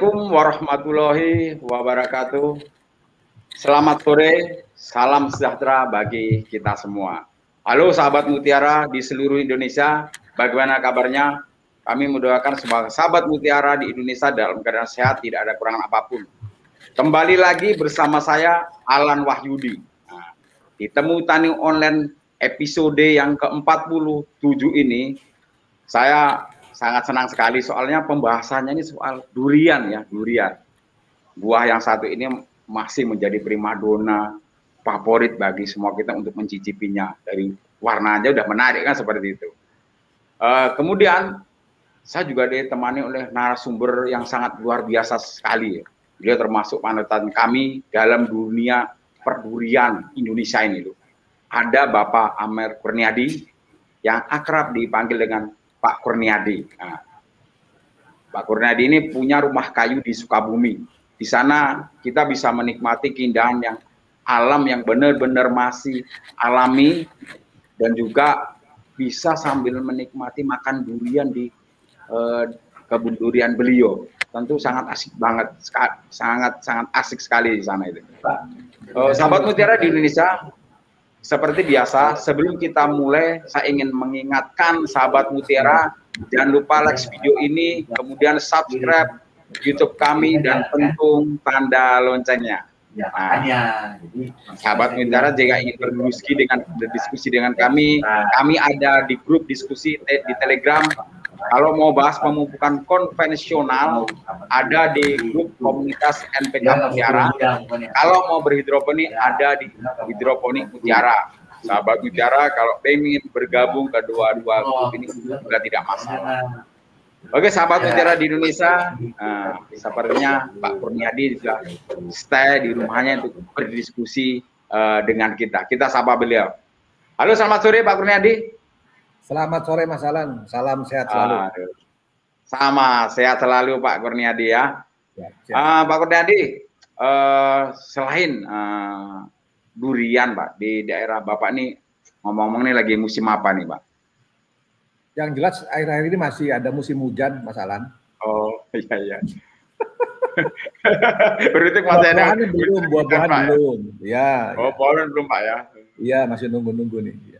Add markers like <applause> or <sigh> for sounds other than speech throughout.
Assalamualaikum warahmatullahi wabarakatuh. Selamat sore, salam sejahtera bagi kita semua. Halo sahabat Mutiara di seluruh Indonesia, bagaimana kabarnya? Kami mendoakan semua sahabat Mutiara di Indonesia dalam keadaan sehat, tidak ada kekurangan apa pun. Kembali lagi bersama saya Alan Wahyudi. Nah, di Tani Online episode yang ke-47 ini, saya sangat senang sekali soalnya pembahasannya ini soal durian ya, durian. Buah yang satu ini masih menjadi primadona favorit bagi semua kita untuk mencicipinya. Dari warna aja udah menarik kan seperti itu. Uh, kemudian saya juga ditemani oleh narasumber yang sangat luar biasa sekali. Dia termasuk panutan kami dalam dunia perdurian Indonesia ini loh. Ada Bapak Amer Kurniadi yang akrab dipanggil dengan Pak Kurniadi. Nah, Pak Kurniadi ini punya rumah kayu di Sukabumi. Di sana kita bisa menikmati keindahan yang alam yang benar-benar masih alami dan juga bisa sambil menikmati makan durian di eh, kebun durian beliau. Tentu sangat asik banget, sangat sangat asik sekali di sana itu. Uh, sahabat Mutiara di Indonesia, seperti biasa, sebelum kita mulai, saya ingin mengingatkan sahabat Mutiara, jangan lupa like video ini, kemudian subscribe YouTube kami dan pentung tanda loncengnya. Nah, sahabat Mutiara jika ingin berdiskusi dengan berdiskusi dengan kami, kami ada di grup diskusi di Telegram. Kalau mau bahas pemupukan konvensional, ada di grup komunitas NPK Mutiara. Kalau mau berhidroponik, ada di hidroponik Mutiara. Sahabat Mutiara, kalau ingin bergabung ke dua-dua grup ini juga tidak masalah. Oke, sahabat Mutiara di Indonesia, nah, sepertinya Pak Kurniadi juga stay di rumahnya untuk berdiskusi uh, dengan kita. Kita sapa beliau. Halo, selamat sore Pak Kurniadi. Selamat sore Mas Alan, salam sehat selalu. Aduh. Sama, sehat selalu Pak Kurniadi ya. ya uh, Pak Kurniadi, uh, selain uh, durian Pak, di daerah Bapak ini ngomong-ngomong nih lagi musim apa nih Pak? Yang jelas akhir-akhir ini masih ada musim hujan Mas Alan. Oh iya iya. <laughs> Berarti masih ada belum, buah-buahan ya? belum. Ya. Oh, ya. belum Pak ya? Iya, masih nunggu-nunggu nih.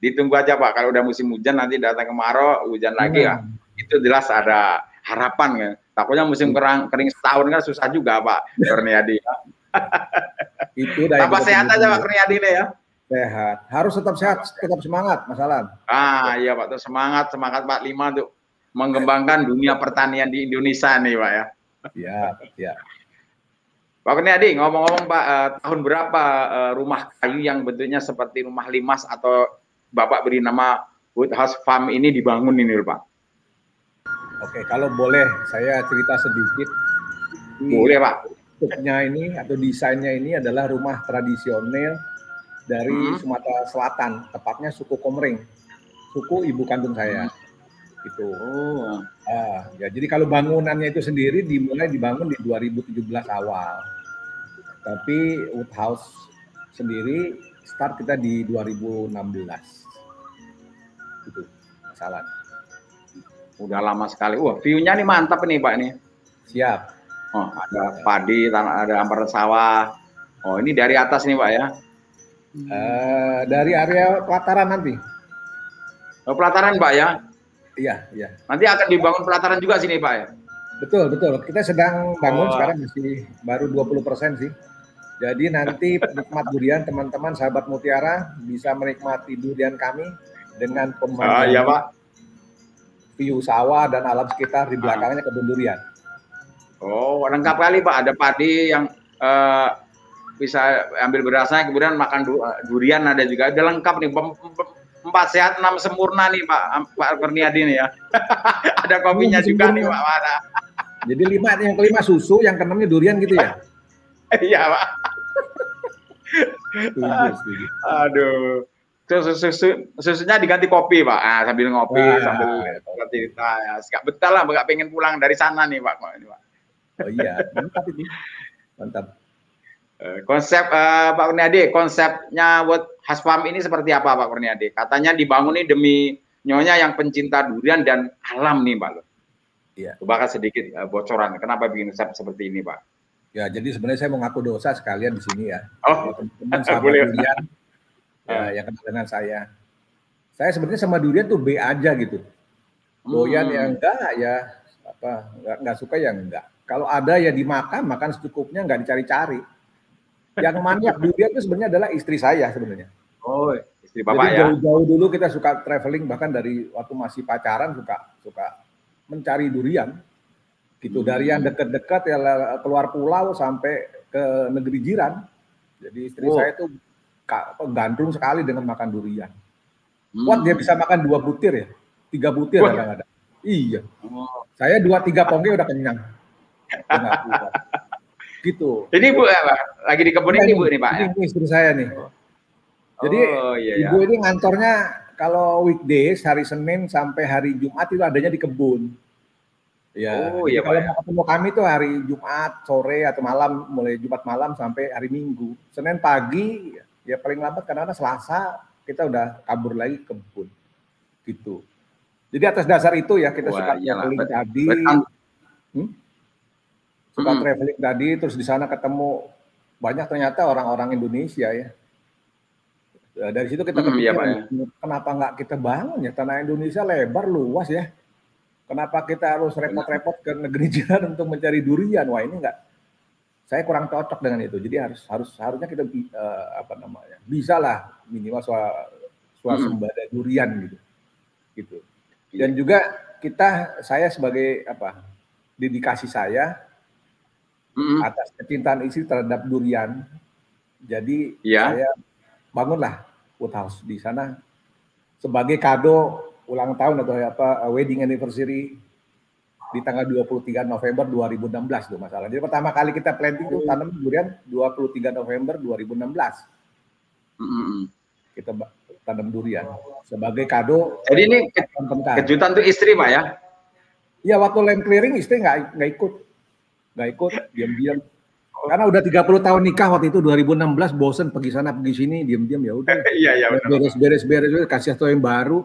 Ya ditunggu aja Pak. Kalau udah musim hujan nanti datang kemarau, hujan lagi ya. Itu jelas ada harapan kan. Takutnya musim kering, kering setahun kan susah juga Pak Kurniadi. <laughs> itu Tambah sehat aja Pak Kurniadi nih ya. Sehat. Harus tetap sehat, tetap semangat Mas Alan. Ah iya Pak, tuh semangat, semangat Pak Lima untuk mengembangkan dunia pertanian di Indonesia nih Pak ya. Iya, iya. Pak Kurniadi, ngomong-ngomong Pak, eh, tahun berapa eh, rumah kayu yang bentuknya seperti rumah limas atau Bapak beri nama Woodhouse Farm ini dibangun ini Pak? Oke, kalau boleh saya cerita sedikit. Boleh Pak. Bentuknya ini atau desainnya ini adalah rumah tradisional dari hmm. Sumatera Selatan, tepatnya suku Komering, suku ibu kandung saya. Itu. Oh. Ah, ya, jadi kalau bangunannya itu sendiri dimulai dibangun di 2017 awal. Tapi Woodhouse sendiri start kita di 2016 gitu masalah. Udah lama sekali. Wah, view-nya nih mantap nih Pak nih. Siap. Oh, ada padi, tanah, ada hamparan sawah. Oh, ini dari atas nih Pak ya? Uh, dari area pelataran nanti. Oh, pelataran Pak ya? Iya, iya. Nanti akan dibangun pelataran juga sini Pak ya? Betul, betul. Kita sedang bangun oh. sekarang masih baru 20 persen sih. Jadi nanti penikmat durian, teman-teman sahabat Mutiara bisa menikmati durian kami dengan pemandangan ah, iya, Pak. view sawah dan alam sekitar di belakangnya kebun durian. Oh, lengkap kali Pak. Ada padi yang uh, bisa ambil berasnya, kemudian makan du durian ada juga. Ada lengkap nih. Empat sehat, enam sempurna nih Pak Pak Kurniadi nih ya. <laughs> ada kopinya juga nih Pak. Mana? Jadi lima yang kelima susu, yang keenamnya durian gitu ya? <laughs> Iya Pak. Aduh. Susu, susu, susunya diganti kopi, Pak. Ah, sambil ngopi, Wah, sambil cerita. Ya. Gak betah lah, gak pengen pulang dari sana nih, Pak. Oh iya, mantap ini. Mantap. Eh, konsep uh, Pak Kurniadi, konsepnya buat Hasfam ini seperti apa Pak Kurniadi? Katanya dibangun ini demi nyonya yang pencinta durian dan alam nih Pak. Iya. Coba sedikit uh, bocoran, kenapa bikin konsep seperti ini Pak? Ya, jadi sebenarnya saya mau ngaku dosa sekalian di sini ya. Oh, teman-teman sama durian <laughs> ya, ah. yang kenal dengan saya. Saya sebenarnya sama durian tuh B aja gitu. Doyan hmm. ya enggak ya apa enggak, enggak suka ya enggak. Kalau ada ya dimakan, makan secukupnya enggak dicari-cari. Yang maniak durian itu sebenarnya adalah istri saya sebenarnya. Oh, istri bapak Jadi ya. Jauh-jauh dulu kita suka traveling bahkan dari waktu masih pacaran suka suka mencari durian gitu dari yang dekat-dekat ya keluar pulau sampai ke negeri jiran. Jadi istri oh. saya itu gandrung sekali dengan makan durian. Hmm. Kuat dia bisa makan dua butir ya, tiga butir kadang-kadang. Iya. Oh. Saya dua tiga pongge udah kenyang. gitu. Ini bu lagi di kebun ini, bu ini pak. Ini, ini istri saya nih. Jadi oh, iya, iya. ibu ini ngantornya kalau weekdays hari Senin sampai hari Jumat itu adanya di kebun. Ya, oh, iya, kalau mau ketemu kami tuh hari Jumat sore atau malam, mulai Jumat malam sampai hari Minggu. Senin pagi, ya paling lambat karena Selasa kita udah kabur lagi ke kebun, gitu. Jadi atas dasar itu ya kita Wah, suka traveling tadi, hmm? suka hmm. traveling tadi, terus di sana ketemu banyak ternyata orang-orang Indonesia ya. ya dari situ kita hmm, iya, ya. kenapa nggak kita bangun ya tanah Indonesia lebar luas ya Kenapa kita harus repot-repot ke negeri <laughs> jiran untuk mencari durian? Wah ini enggak. Saya kurang cocok dengan itu. Jadi harus harus harusnya kita uh, apa namanya bisa lah minimal suasembada hmm. durian gitu. Gitu. Dan juga kita saya sebagai apa dedikasi saya hmm. atas kecintaan istri terhadap durian. Jadi ya. saya bangunlah woodhouse di sana sebagai kado ulang tahun atau apa uh, wedding anniversary di tanggal 23 November 2016 tuh masalah. Jadi pertama kali kita planting tuh tanam durian 23 November 2016. Mm-hmm. Kita tanam durian sebagai kado. Jadi ini ke kejutan tuh istri pak ya? Iya waktu land clearing istri nggak nggak ikut, nggak ikut, diam-diam. Karena udah 30 tahun nikah waktu itu 2016 bosen pergi sana pergi sini diam-diam ya udah. <laughs> Iya iya beres beres beres kasih satu yang baru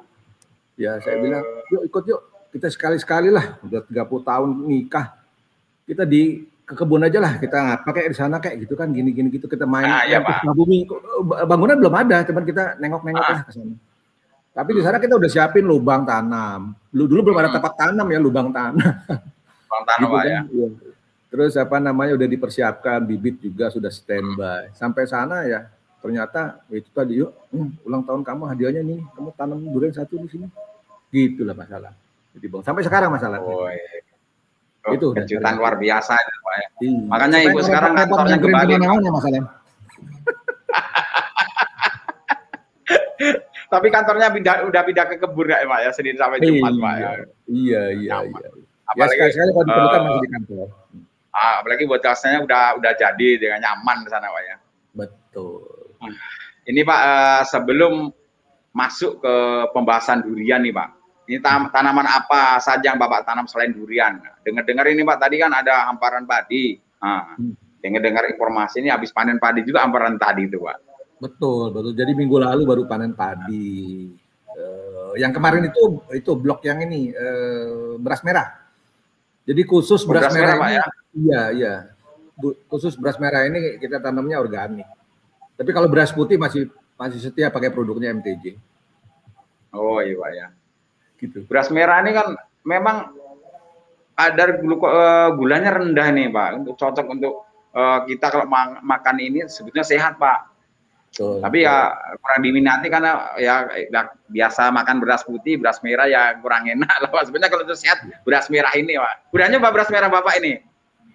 Ya saya bilang, yuk ikut yuk, kita sekali-sekali lah, udah 30 tahun nikah, kita di ke kebun aja lah, kita ngapa kayak di sana kayak gitu kan, gini-gini gitu, kita main nah, ya, bumi, bangunan belum ada, cuman kita nengok-nengok ah. lah ke sana. Tapi di sana kita udah siapin lubang tanam. Dulu, dulu belum ada hmm. tempat tanam ya, lubang tanam. Lubang tanam gitu kan, ya. Terus apa namanya udah dipersiapkan, bibit juga sudah standby. Sampai sana ya, ternyata itu tadi yuk hmm, ulang tahun kamu hadiahnya nih kamu tanam durian satu di sini. Gitulah masalah. Jadi bang sampai sekarang masalah oh, iya. oh, itu kejutan luar biasa ya, Pak ya. Iya. makanya ibu sekarang kantornya kembali. Masalah <laughs> tapi kantornya pindah, udah pindah ke kebun ya Pak ya Senin sampai Jumat iya, Pak ya. iya iya iya. apalagi ya, sekali, kalau diperlukan uh, masih di kantor. ah, apalagi buat kelasnya udah udah jadi dengan nyaman di sana Pak ya. Betul ini Pak, uh, sebelum masuk ke pembahasan durian nih Pak, ini tanaman apa saja yang Bapak tanam selain durian? Dengar-dengar ini Pak, tadi kan ada hamparan padi. Nah, dengar-dengar informasi ini habis panen padi juga hamparan tadi itu Pak. Betul, betul. Jadi minggu lalu baru panen padi. Uh, yang kemarin itu itu blok yang ini uh, beras merah. Jadi khusus beras, beras merah, merah ini, Pak, ya? Iya, iya. Khusus beras merah ini kita tanamnya organik. Tapi kalau beras putih masih masih setia pakai produknya MTJ. Oh iya Pak ya. Gitu. Beras merah ini kan memang ada gluko, uh, gulanya rendah nih Pak. Untuk cocok untuk uh, kita kalau ma makan ini sebetulnya sehat Pak. Betul, Tapi ya kurang diminati karena ya, ya biasa makan beras putih, beras merah ya kurang enak <laughs> lah Pak. Sebenarnya kalau itu sehat beras merah ini Pak. Gudanya Pak beras merah Bapak ini?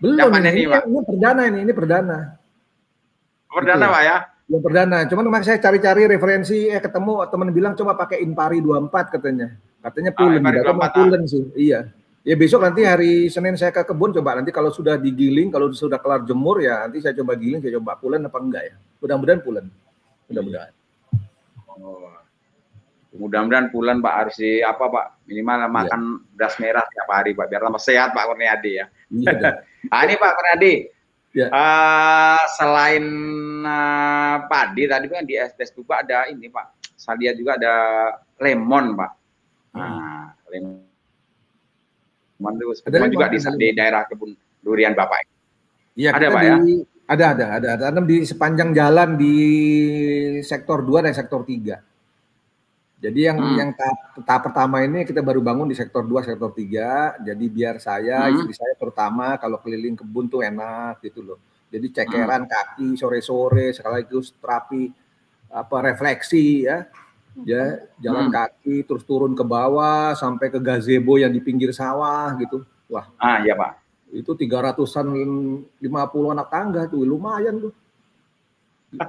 Belum, ini, ini, Pak. ini perdana ini, ini perdana. Perdana gitu. Pak ya? Yang perdana. Cuman kemarin saya cari-cari referensi, eh ketemu teman bilang coba pakai Impari 24 katanya. Katanya pulen, ah, tahu pulen sih. Iya. Ya besok nanti hari Senin saya ke kebun coba nanti kalau sudah digiling, kalau sudah kelar jemur ya nanti saya coba giling, saya coba pulen apa enggak ya. Mudah-mudahan pulen. Mudah-mudahan. Oh. Mudah-mudahan bulan Pak harus di apa Pak minimal ya. makan beras merah tiap hari Pak biar tambah sehat Pak Kurniadi ya. Iya. nah, <laughs> ini Pak Kurniadi. Ya. Uh, selain uh, padi tadi kan di STS juga ada ini Pak. Saya lihat juga ada lemon Pak. Hmm. Nah, lemon. Lemon itu ada juga di, di daerah kebun durian Bapak. Iya, ada Pak di, ya? Ada, ada, ada. Tanam di sepanjang jalan di sektor 2 dan sektor 3. Jadi yang hmm. yang tahap, tahap pertama ini kita baru bangun di sektor 2, sektor 3. Jadi biar saya, hmm. istri saya terutama kalau keliling kebun tuh enak gitu loh. Jadi cekeran hmm. kaki sore-sore sekaligus terapi apa refleksi ya. Ya, jalan hmm. kaki terus turun ke bawah sampai ke gazebo yang di pinggir sawah gitu. Wah. Ah, iya, Pak. Itu 300-an 50 anak tangga tuh, lumayan tuh. <laughs>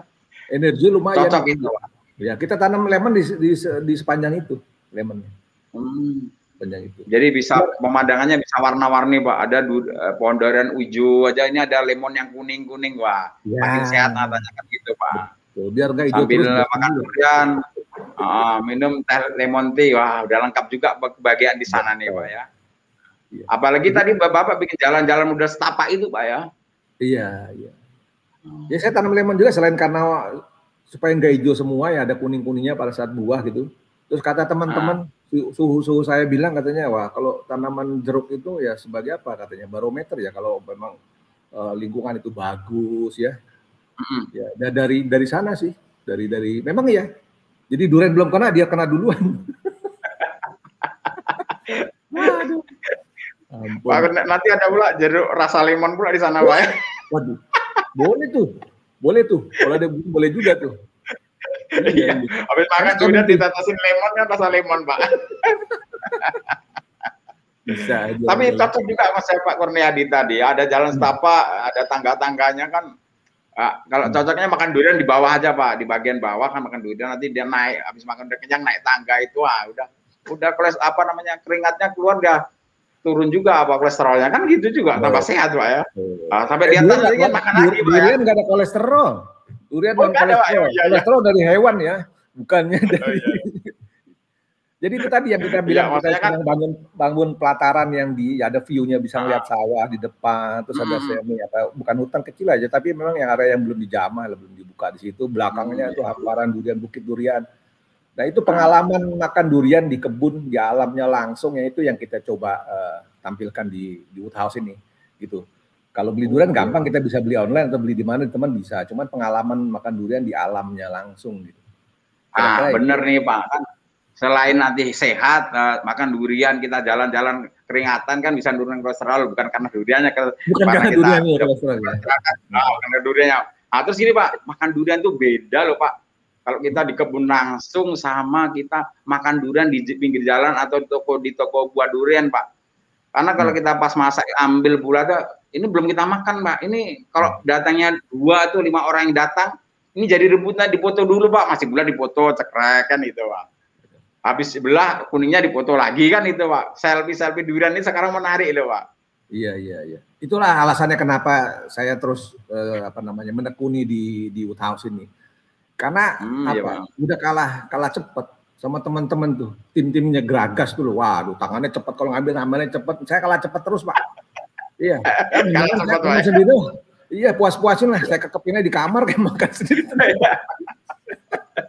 Energi lumayan. Cocok itu, Pak Ya, kita tanam lemon di, di, di sepanjang itu, lemon. Hmm. Sepanjang itu. Jadi bisa ya. pemandangannya bisa warna-warni, Pak. Ada du, uh, pohon durian hijau aja ini ada lemon yang kuning-kuning, Wah. Ya. Makin sehat katanya kan gitu, Pak. Betul. Biar enggak hijau Sambil terus, makan durian, uh, minum teh lemon tea, wah udah lengkap juga bagian di sana nih, Pak ya. ya. Apalagi ya. tadi Bapak bikin jalan-jalan mudah setapak itu, Pak ya. Iya, iya. Ya saya tanam lemon juga selain karena supaya nggak hijau semua ya ada kuning kuningnya pada saat buah gitu. Terus kata teman-teman ah. suhu-suhu saya bilang katanya wah kalau tanaman jeruk itu ya sebagai apa katanya barometer ya kalau memang uh, lingkungan itu bagus ya. Mm-hmm. Ya dari dari sana sih dari dari memang ya. Jadi durian belum kena dia kena duluan. <laughs> Waduh. Nanti ada pula jeruk rasa lemon pula di sana, Pak. Ya? Waduh. Boleh tuh. Boleh tuh, kalau ada bumbu boleh juga tuh. Iya, habis makan sudah ditatasin lemon kan rasa lemon, Pak. Bisa aja. Tapi cocok juga sama saya Pak Kurniadi tadi. Ada jalan hmm. setapak, ada tangga-tangganya kan. Nah, kalau hmm. cocoknya makan durian di bawah aja Pak, di bagian bawah kan makan durian nanti dia naik habis makan durian kenyang naik tangga itu ah udah udah koles apa namanya keringatnya keluar dia turun juga apa kolesterolnya kan gitu juga oh. tambah sehat pak ya nah, sampai di atas lagi kan makan lagi pak ya nggak ada kolesterol durian oh, kolesterol ada, ya, ya, kolesterol ya. dari hewan ya bukannya oh, dari oh, iya. <laughs> jadi itu tadi yang kita iya, bilang ya, kita kan, bangun bangun pelataran yang di ya ada view-nya bisa melihat ah. sawah di depan terus hmm. ada semi apa bukan hutan kecil aja tapi memang yang area yang belum dijamah belum dibuka di situ belakangnya hmm, itu iya. hamparan durian bukit durian Nah itu pengalaman makan durian di kebun di alamnya langsung ya itu yang kita coba uh, tampilkan di di Woodhouse ini gitu. Kalau beli durian gampang kita bisa beli online atau beli di mana teman bisa. Cuman pengalaman makan durian di alamnya langsung gitu. Ah bener nih Pak kan selain nanti sehat uh, makan durian kita jalan-jalan keringatan kan bisa nurunin kolesterol bukan karena duriannya ke bukan karena kita, duriannya kolesterol ya. Oh, karena duriannya. Nah, terus gini Pak, makan durian tuh beda loh Pak kalau kita di kebun langsung sama kita makan durian di pinggir jalan atau di toko di toko buah durian, Pak. Karena kalau hmm. kita pas masak ambil buah tuh ini belum kita makan, Pak. Ini kalau hmm. datangnya dua atau lima orang yang datang, ini jadi rebutan dipoto dulu, Pak. Masih bulan dipoto, cekrek kan itu, Pak. Habis sebelah kuningnya dipoto lagi kan itu, Pak. Selfie-selfie durian ini sekarang menarik loh, Pak. Iya, iya, iya. Itulah alasannya kenapa saya terus eh, apa namanya menekuni di di Woodhouse ini karena hmm, iya, apa? Iya udah kalah kalah cepet sama teman-teman tuh. Tim-timnya geragas tuh loh. Waduh, tangannya cepet kalau ngambil ngambilnya cepet. Saya kalah cepet terus, Pak. iya. <laughs> kalah cepet, saya sendiri. Iya, puas-puasin lah. Saya kekepinnya di kamar <laughs> kayak makan sendiri. <laughs>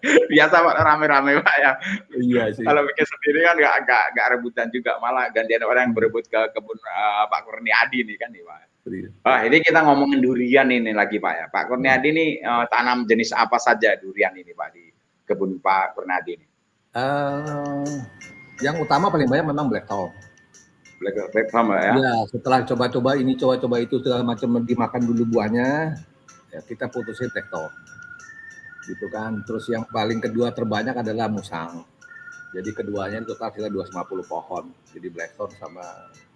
Biasa Pak rame-rame Pak ya. Iya sih. Kalau bikin sendiri kan nggak nggak rebutan juga malah gantian orang yang berebut ke kebun uh, Pak Kurniadi nih kan nih Pak. Wah, ini kita ngomongin durian ini lagi Pak ya. Pak Kurniadi ini uh, tanam jenis apa saja durian ini Pak di kebun Pak Kurniadi ini? Uh, yang utama paling banyak memang black thorn. Black, black thorn ya. Ya, setelah coba-coba ini coba-coba itu segala macam dimakan dulu buahnya, ya kita putusin black thorn. Gitu kan. Terus yang paling kedua terbanyak adalah musang. Jadi keduanya total kita 250 pohon. Jadi black thorn sama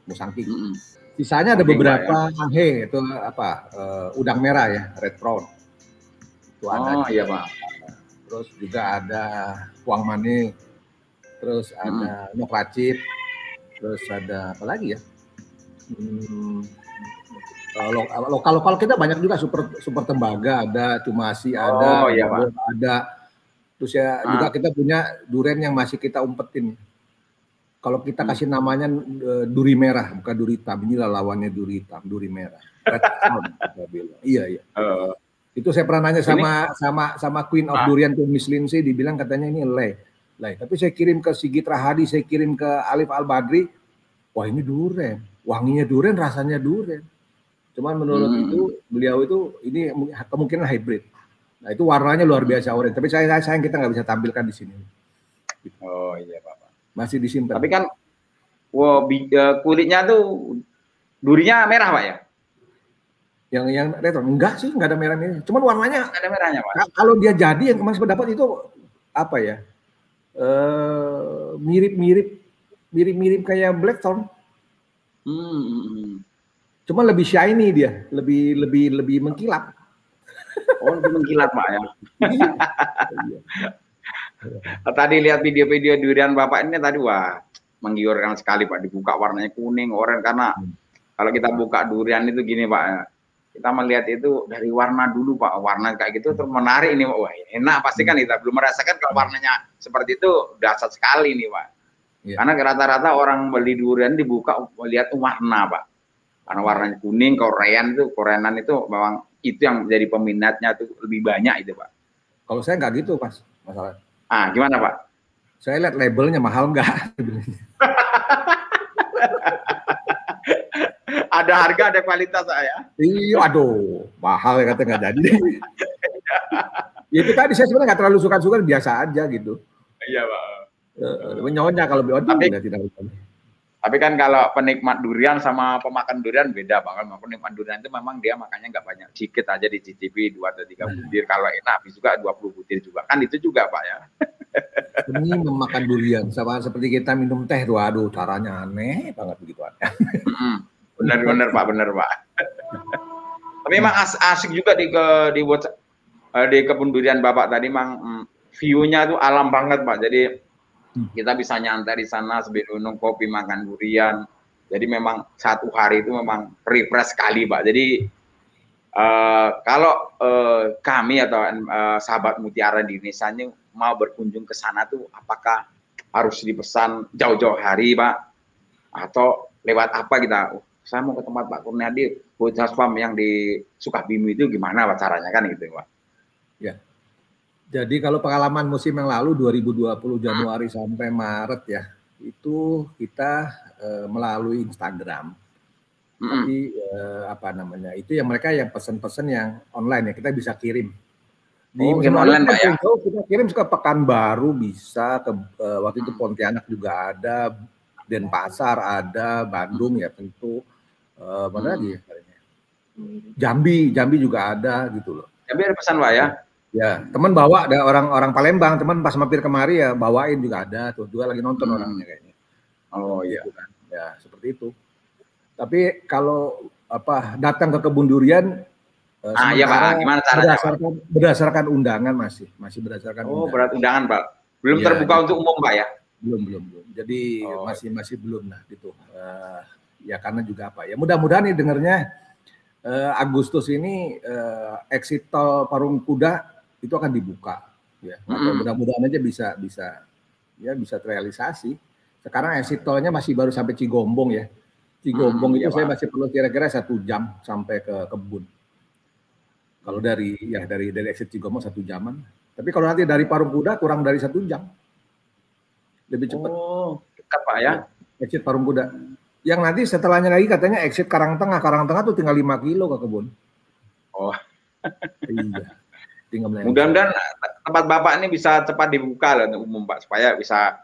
musang king. Mm -hmm. Sisanya ada beberapa ya. itu apa uh, udang merah ya red prawn. Itu ada. Oh iya pak. Terus juga ada kuang mani. Terus hmm. ada nok. Terus ada apa lagi ya? Hmm, lokal lokal kita banyak juga super super tembaga ada cumasi ada oh, iya, Pak. ada terus ya ah. juga kita punya duren yang masih kita umpetin kalau kita hmm. kasih namanya uh, duri merah bukan duri hitam inilah lawannya duri hitam duri merah <laughs> iya iya uh, itu saya pernah nanya sama ini? sama sama Queen of ah. Durian tuh Miss Lindsay dibilang katanya ini lay lay tapi saya kirim ke Sigit Rahadi saya kirim ke Alif Al Badri wah ini duren wanginya duren rasanya duren Cuman menurut hmm. itu beliau itu ini kemungkinan hybrid. Nah itu warnanya luar biasa orange. Tapi saya sayang kita nggak bisa tampilkan di sini. Oh iya pak. Masih disimpan. Tapi kan, wow, e, kulitnya tuh durinya merah pak ya? Yang yang retro enggak sih nggak ada merah merah. Cuman warnanya ada merahnya pak. Kalau dia jadi yang kemarin pendapat itu apa ya? mirip-mirip mirip-mirip kayak blackthorn. Hmm. hmm, hmm. Cuma lebih shiny dia, lebih lebih lebih mengkilap. Oh, lebih mengkilap, Pak ya. <laughs> <laughs> Tadi lihat video-video durian Bapak ini tadi wah menggiurkan sekali Pak dibuka warnanya kuning oranye karena hmm. kalau kita buka durian itu gini Pak ya. Kita melihat itu dari warna dulu Pak, warna kayak gitu terus menarik ini wah enak pasti kan kita belum merasakan kalau warnanya seperti itu dasar sekali nih Pak. Ya. Karena rata-rata orang beli durian dibuka melihat warna Pak karena warnanya kuning Korean itu Koreanan itu memang itu yang menjadi peminatnya itu lebih banyak itu pak kalau saya nggak gitu pas masalah ah gimana pak? Saya lihat labelnya mahal nggak? <laughs> Ada harga ada kualitas saya iya aduh mahal ya kata nggak jadi. Ya itu tadi saya sebenarnya nggak terlalu suka-suka biasa aja gitu. Iya pak. Menyonya kalau biasa tidak tidak tapi kan kalau penikmat durian sama pemakan durian beda banget. Penikmat durian itu memang dia makannya nggak banyak, sedikit aja di CCTV dua atau tiga hmm. butir. Kalau enak bisa juga 20 butir juga. Kan itu juga Pak ya. Ini memakan durian sama seperti kita minum teh tuh, aduh caranya aneh banget begitu hmm, bener bener Pak, bener Pak. Tapi memang as asik juga di ke di eh, di kebun durian Bapak tadi, mang hmm, view-nya tuh alam banget Pak. Jadi Hmm. Kita bisa nyantai di sana sambil minum kopi, makan durian. Jadi memang satu hari itu memang refresh sekali, Pak. Jadi uh, kalau uh, kami atau uh, sahabat Mutiara di Indonesia ini mau berkunjung ke sana tuh apakah harus dipesan jauh-jauh hari, Pak? Atau lewat apa kita? Oh, saya mau ke tempat Pak Kurniadi, Bocah Spam yang di Sukabumi itu gimana Pak caranya kan gitu, Pak? Ya. Jadi kalau pengalaman musim yang lalu 2020 Januari sampai Maret ya, itu kita uh, melalui Instagram. Mm. Tapi uh, apa namanya? Itu yang mereka yang pesan-pesan yang online ya, kita bisa kirim. Di oh, online Pak ya. Kita kirim ke Pekanbaru bisa ke uh, waktu itu Pontianak juga ada, Denpasar ada, Bandung ya tentu. Uh, mana lagi ya? Jambi, Jambi juga ada gitu loh. Jambi ada pesan Pak ya? Ya, teman bawa ada orang-orang Palembang, teman pas mampir kemari ya bawain juga ada tuh, juga lagi nonton hmm. orangnya kayaknya. Oh iya. Gitu kan. Ya, seperti itu. Tapi kalau apa datang ke kebun durian eh, Ah iya Pak, gimana caranya? Berdasarkan Pak? berdasarkan undangan masih, masih berdasarkan Oh, undangan. berat undangan, Pak. Belum ya, terbuka jadi, untuk umum, Pak ya? Belum, belum, belum. Jadi oh. masih masih belum lah gitu. Uh, ya karena juga apa ya. Mudah-mudahan nih dengarnya uh, Agustus ini uh, exit tol Parung Kuda itu akan dibuka ya. Mm mudah-mudahan aja bisa bisa ya bisa terrealisasi. Sekarang exit tolnya masih baru sampai Cigombong ya. Cigombong mm, itu ya, saya masih perlu kira-kira satu jam sampai ke kebun. Kalau dari ya dari dari exit Cigombong satu jaman. Tapi kalau nanti dari Parung Kuda kurang dari satu jam. Lebih cepat. Oh dekat pak ya? Exit Parung Kuda. Yang nanti setelahnya lagi katanya exit Karangtengah. Karangtengah tuh tinggal 5 kilo ke kebun. Oh. Iya Mudah-mudahan tempat Bapak ini bisa cepat dibuka lah untuk umum Pak supaya bisa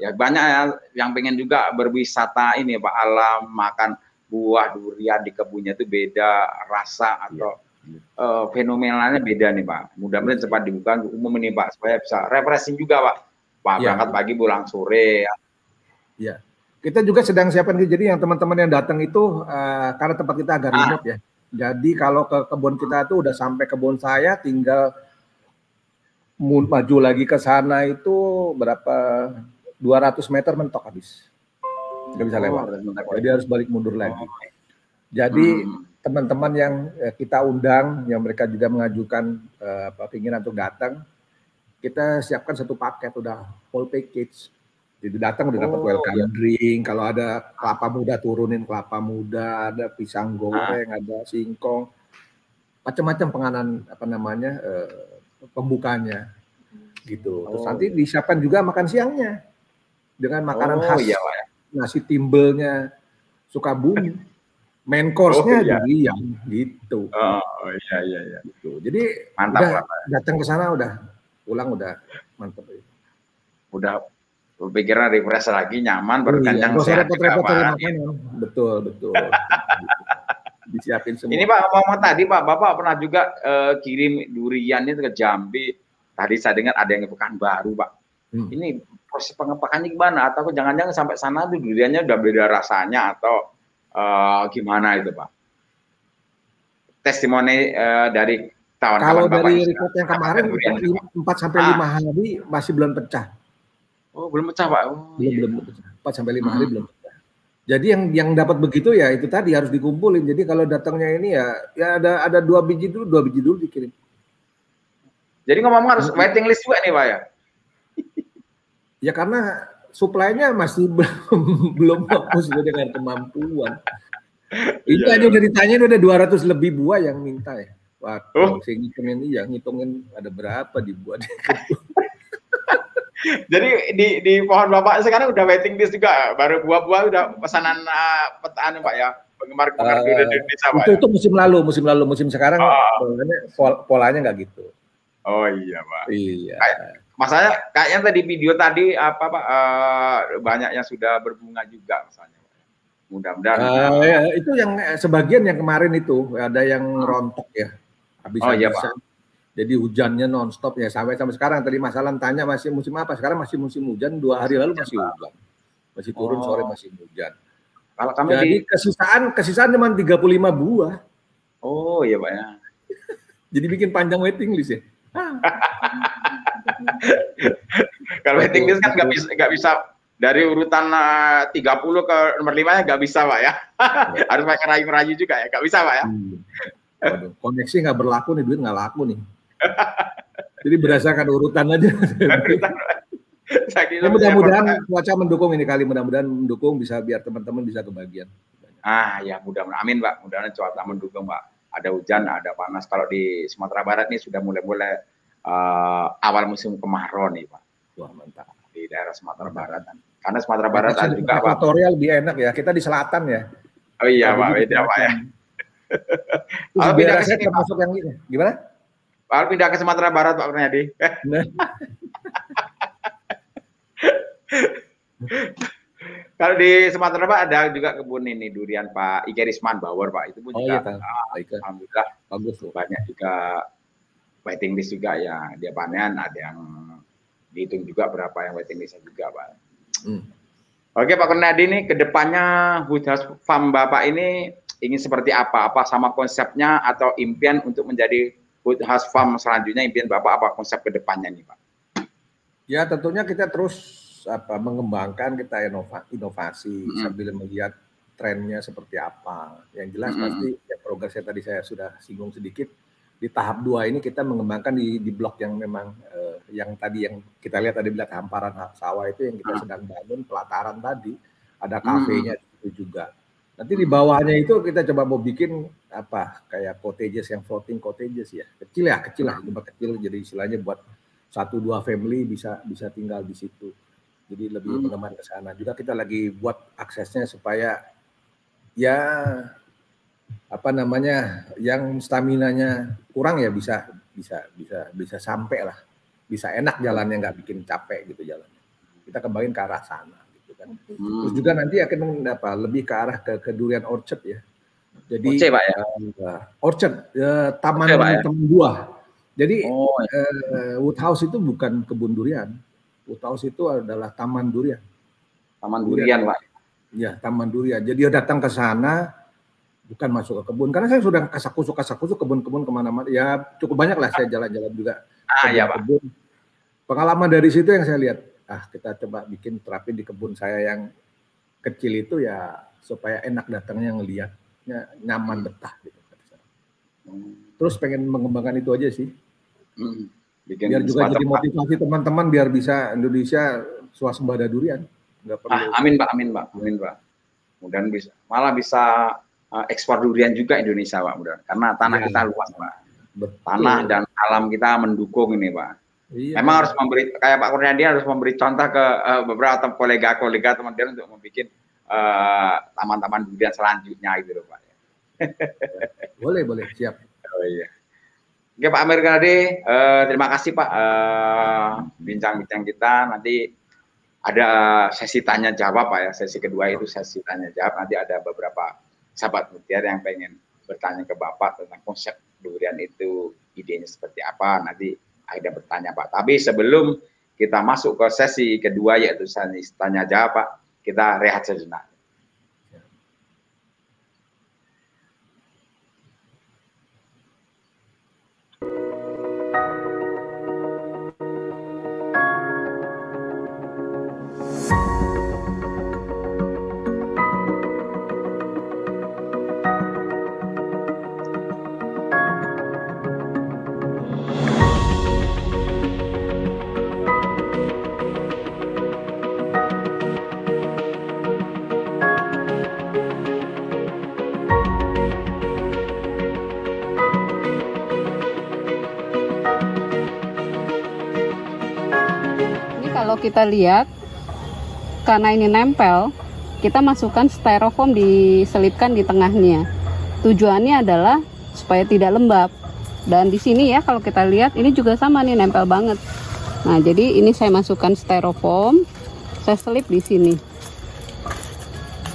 ya banyak ya yang pengen juga berwisata ini Pak alam makan buah durian di kebunnya itu beda rasa atau ya. uh, fenomenalnya beda nih Pak. Mudah-mudahan cepat dibuka untuk umum ini Pak supaya bisa refreshing juga Pak. Pak ya. berangkat pagi pulang sore ya. Ya. Kita juga sedang siapkan jadi yang teman-teman yang datang itu uh, karena tempat kita agak ah. remote ya jadi kalau ke kebun kita tuh udah sampai kebun saya tinggal maju lagi ke sana itu berapa 200 meter mentok habis. Nggak bisa lewat. Oh, Jadi harus balik mundur lagi. Jadi hmm. teman-teman yang eh, kita undang, yang mereka juga mengajukan uh, apa keinginan untuk datang, kita siapkan satu paket udah full package. Jadi datang udah dapat oh, welcome iya. drink, kalau ada kelapa muda turunin kelapa muda, ada pisang goreng, ah. ada singkong, macam-macam penganan apa namanya uh, pembukanya gitu. Terus oh. nanti disiapkan juga makan siangnya dengan makanan oh, khas iya, nasi timbelnya Sukabumi. Main course-nya oh, iya. durian gitu. Oh iya iya iya. Gitu. Jadi mantap udah, datang ke sana udah pulang udah mantap. Udah pikiran refresh lagi nyaman baru iya, kenyang sehat repot-repot Betul betul. Disiapin semua. Ini Pak ngomong tadi Pak Bapak pernah juga uh, kirim durian itu ke Jambi. Tadi saya dengar ada yang ke Pekanbaru Pak. Hmm. Ini proses pengepakannya gimana? Atau jangan-jangan sampai sana tuh duriannya udah beda rasanya atau uh, gimana itu Pak? Testimoni uh, dari tahun Kalau dari report yang kemarin 4 sampai ah. hari masih belum pecah. Oh, belum pecah, Pak. Oh, belum iya. belum pecah. 4 sampai 5 hmm. hari belum pecah. Jadi yang yang dapat begitu ya itu tadi harus dikumpulin. Jadi kalau datangnya ini ya ya ada ada dua biji dulu, dua biji dulu dikirim. Jadi ngomong harus waiting list juga nih, Pak ya? <laughs> ya karena suplainya masih <laughs> belum belum fokus dengan kemampuan. <laughs> Itu iya, aja udah ditanya udah 200 lebih buah yang minta ya. Wah, oh. saya ngitungin ya, ngitungin ada berapa di buah di Jadi di di pohon bapak sekarang udah waiting list juga, baru buah-buah udah pesanan uh, petaan pak ya, penggemar penggemar uh, di Indonesia pak. Itu, ya? itu musim lalu, musim lalu, musim sekarang oh. polanya, polanya nggak gitu. Oh iya pak. Iya. Kayak, Masanya kayaknya tadi video tadi apa Pak uh, banyak yang sudah berbunga juga misalnya. Mudah-mudahan. Uh, ya, itu yang eh, sebagian yang kemarin itu ada yang rontok ya. Habis oh, iya, Pak. Jadi hujannya nonstop ya sampai sampai sekarang tadi masalah tanya masih musim apa? Sekarang masih musim hujan, dua hari lalu masih hujan. Masih turun oh. sore masih hujan. Kalau kami Jadi di... kesisaan kesisaan cuma 35 buah. Oh iya Pak ya. <laughs> Jadi bikin panjang waiting list ya. <laughs> Kalau waiting list kan nggak bisa nggak bisa dari urutan uh, 30 ke nomor 5 ya nggak bisa pak ya. <laughs> Harus pakai rayu-rayu juga ya, nggak bisa pak ya. Hmm. Waduh, koneksi nggak berlaku nih, duit nggak laku nih. Jadi berdasarkan urutan aja. ya, mudah-mudahan cuaca mendukung ini kali, mudah-mudahan mendukung bisa biar teman-teman bisa kebagian. Ah ya mudah-mudahan, amin pak, mudah-mudahan cuaca mendukung pak. Ada hujan, ada panas. Kalau di Sumatera Barat nih sudah mulai-mulai uh, awal musim kemarau nih Pak. Wah mantap. Di daerah Sumatera Barat. Karena Sumatera Barat ada juga Pak. Ekuatorial lebih enak ya, kita di selatan ya. Oh iya Pak, beda Pak ya. Kalau <laughs> pindah ke sini termasuk yang ini. Gimana? Kalau pindah ke Sumatera Barat Pak Kurniadi. Nah. <laughs> Kalau di Sumatera Pak ada juga kebun ini durian Pak Ikerisman Bauer Pak itu pun oh, juga iya, alhamdulillah bagus loh. Banyak juga waiting list juga ya dia panen ada yang dihitung juga berapa yang waiting list juga pak. Hmm. Oke Pak Kurnadi ini ke depannya Hudas Farm Bapak ini ingin seperti apa? Apa sama konsepnya atau impian untuk menjadi Hudas Farm selanjutnya impian Bapak apa konsep ke depannya nih Pak? Ya tentunya kita terus apa mengembangkan kita inova, inovasi -hmm. sambil melihat trennya seperti apa. Yang jelas -hmm. pasti ya progresnya tadi saya sudah singgung sedikit di tahap dua ini kita mengembangkan di, di blok yang memang uh, yang tadi yang kita lihat tadi bilang hamparan sawah itu yang kita sedang bangun pelataran tadi ada kafenya hmm. itu juga. Nanti di bawahnya itu kita coba mau bikin apa kayak cottages yang floating cottages ya kecil ya kecil lah cuma kecil jadi istilahnya buat satu dua family bisa bisa tinggal di situ. Jadi lebih hmm. ke sana. Juga kita lagi buat aksesnya supaya ya apa namanya yang stamina-nya kurang ya bisa bisa bisa bisa sampai lah bisa enak jalannya nggak bikin capek gitu jalannya kita kembangin ke arah sana kan. Hmm. terus juga nanti akan apa? Lebih ke arah ke, ke durian orchard ya. Jadi Oce, Pak, ya? Uh, orchard uh, taman Oce, Pak, ya? taman buah. Jadi oh, ya. uh, woodhouse itu bukan kebun durian. Woodhouse itu adalah taman durian. Taman durian, durian pak. Ya taman durian. Jadi datang ke sana bukan masuk ke kebun. Karena saya sudah kasak kusuk kasak kusuk kebun-kebun ke mana-mana. Ya cukup banyak lah saya jalan-jalan juga ah, ya, Pak. kebun pengalaman dari situ yang saya lihat ah kita coba bikin terapin di kebun saya yang kecil itu ya supaya enak datangnya ngelihat nyaman betah gitu. Terus pengen mengembangkan itu aja sih. Hmm. Bikin biar juga jadi motivasi teman-teman biar bisa Indonesia swasembada durian. Nggak perlu. Ah, amin pak, amin pak, amin pak. Mudah bisa malah bisa uh, ekspor durian juga Indonesia pak, mudah. Karena tanah ya. kita luas pak. Betul. Tanah dan alam kita mendukung ini pak. Iya. Memang harus memberi kayak Pak Kurniadi harus memberi contoh ke uh, beberapa kolega-kolega teman-teman untuk membuat uh, taman-taman durian selanjutnya gitu loh Pak. <laughs> boleh, boleh, siap. Oh iya. Oke Pak Amir Ganade, uh, terima kasih Pak bincang-bincang uh, kita. Nanti ada sesi tanya jawab Pak ya. Sesi kedua itu sesi tanya jawab. Nanti ada beberapa sahabat mutiara yang pengen bertanya ke Bapak tentang konsep durian itu idenya seperti apa. Nanti ada bertanya Pak. Tapi sebelum kita masuk ke sesi kedua yaitu tanya jawab Pak, kita rehat sejenak. Kita lihat karena ini nempel kita masukkan styrofoam diselipkan di tengahnya. Tujuannya adalah supaya tidak lembab. Dan di sini ya kalau kita lihat ini juga sama nih nempel banget. Nah jadi ini saya masukkan styrofoam saya selip di sini.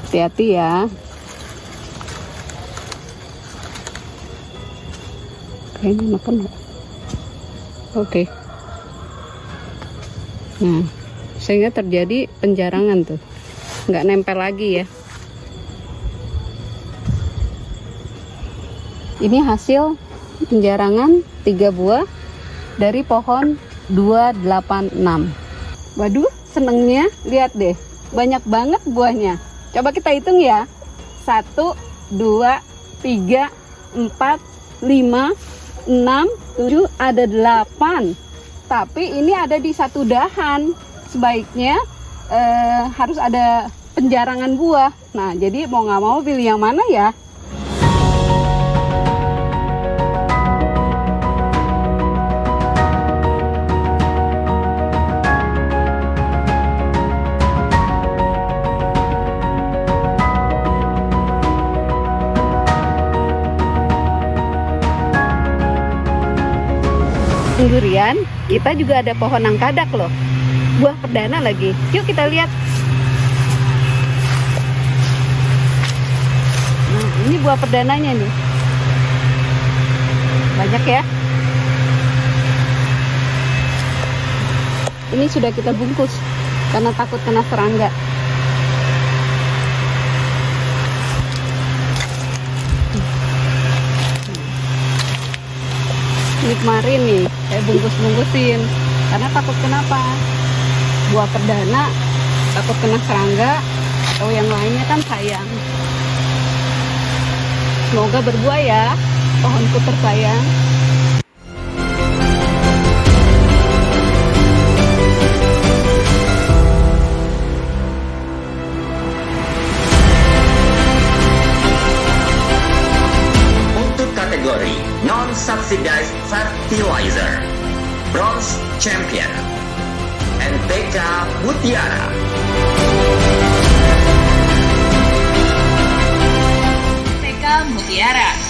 Hati-hati ya. Kayaknya makan oke. okay. Nah sehingga terjadi penjarangan tuh. Nggak nempel lagi ya. Ini hasil penjarangan tiga buah dari pohon 286 waduh senengnya. Lihat deh banyak banget buahnya. Coba kita hitung ya. 1 2 3 4 5 6 7 ada 8 tapi ini ada di satu dahan sebaiknya eh, harus ada penjarangan buah. Nah, jadi mau nggak mau pilih yang mana ya? durian, kita juga ada pohon angkadak loh. Buah perdana lagi. Yuk kita lihat. Nah ini buah perdananya nih. Banyak ya. Ini sudah kita bungkus karena takut kena serangga ini kemarin nih saya bungkus-bungkusin. Karena takut kenapa? Buah perdana takut kena serangga atau yang lainnya kan sayang. Semoga berbuah ya pohonku tersayang Fertilizer Bronze Champion NTK Mutiara. NTK Mutiara.